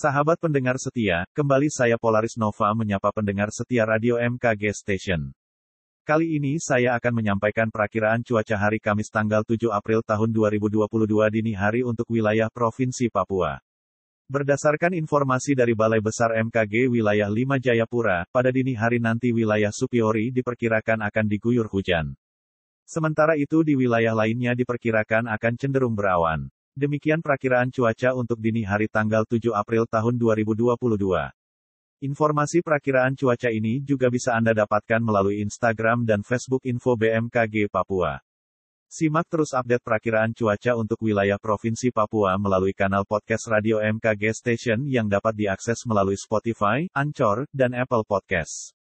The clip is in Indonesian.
Sahabat pendengar setia, kembali saya Polaris Nova menyapa pendengar setia Radio MKG Station. Kali ini saya akan menyampaikan perakiraan cuaca hari Kamis tanggal 7 April tahun 2022 dini hari untuk wilayah Provinsi Papua. Berdasarkan informasi dari Balai Besar MKG wilayah 5 Jayapura, pada dini hari nanti wilayah Supiori diperkirakan akan diguyur hujan. Sementara itu di wilayah lainnya diperkirakan akan cenderung berawan. Demikian perakiraan cuaca untuk dini hari tanggal 7 April tahun 2022. Informasi perakiraan cuaca ini juga bisa Anda dapatkan melalui Instagram dan Facebook Info BMKG Papua. Simak terus update perakiraan cuaca untuk wilayah Provinsi Papua melalui kanal podcast Radio MKG Station yang dapat diakses melalui Spotify, Anchor, dan Apple Podcasts.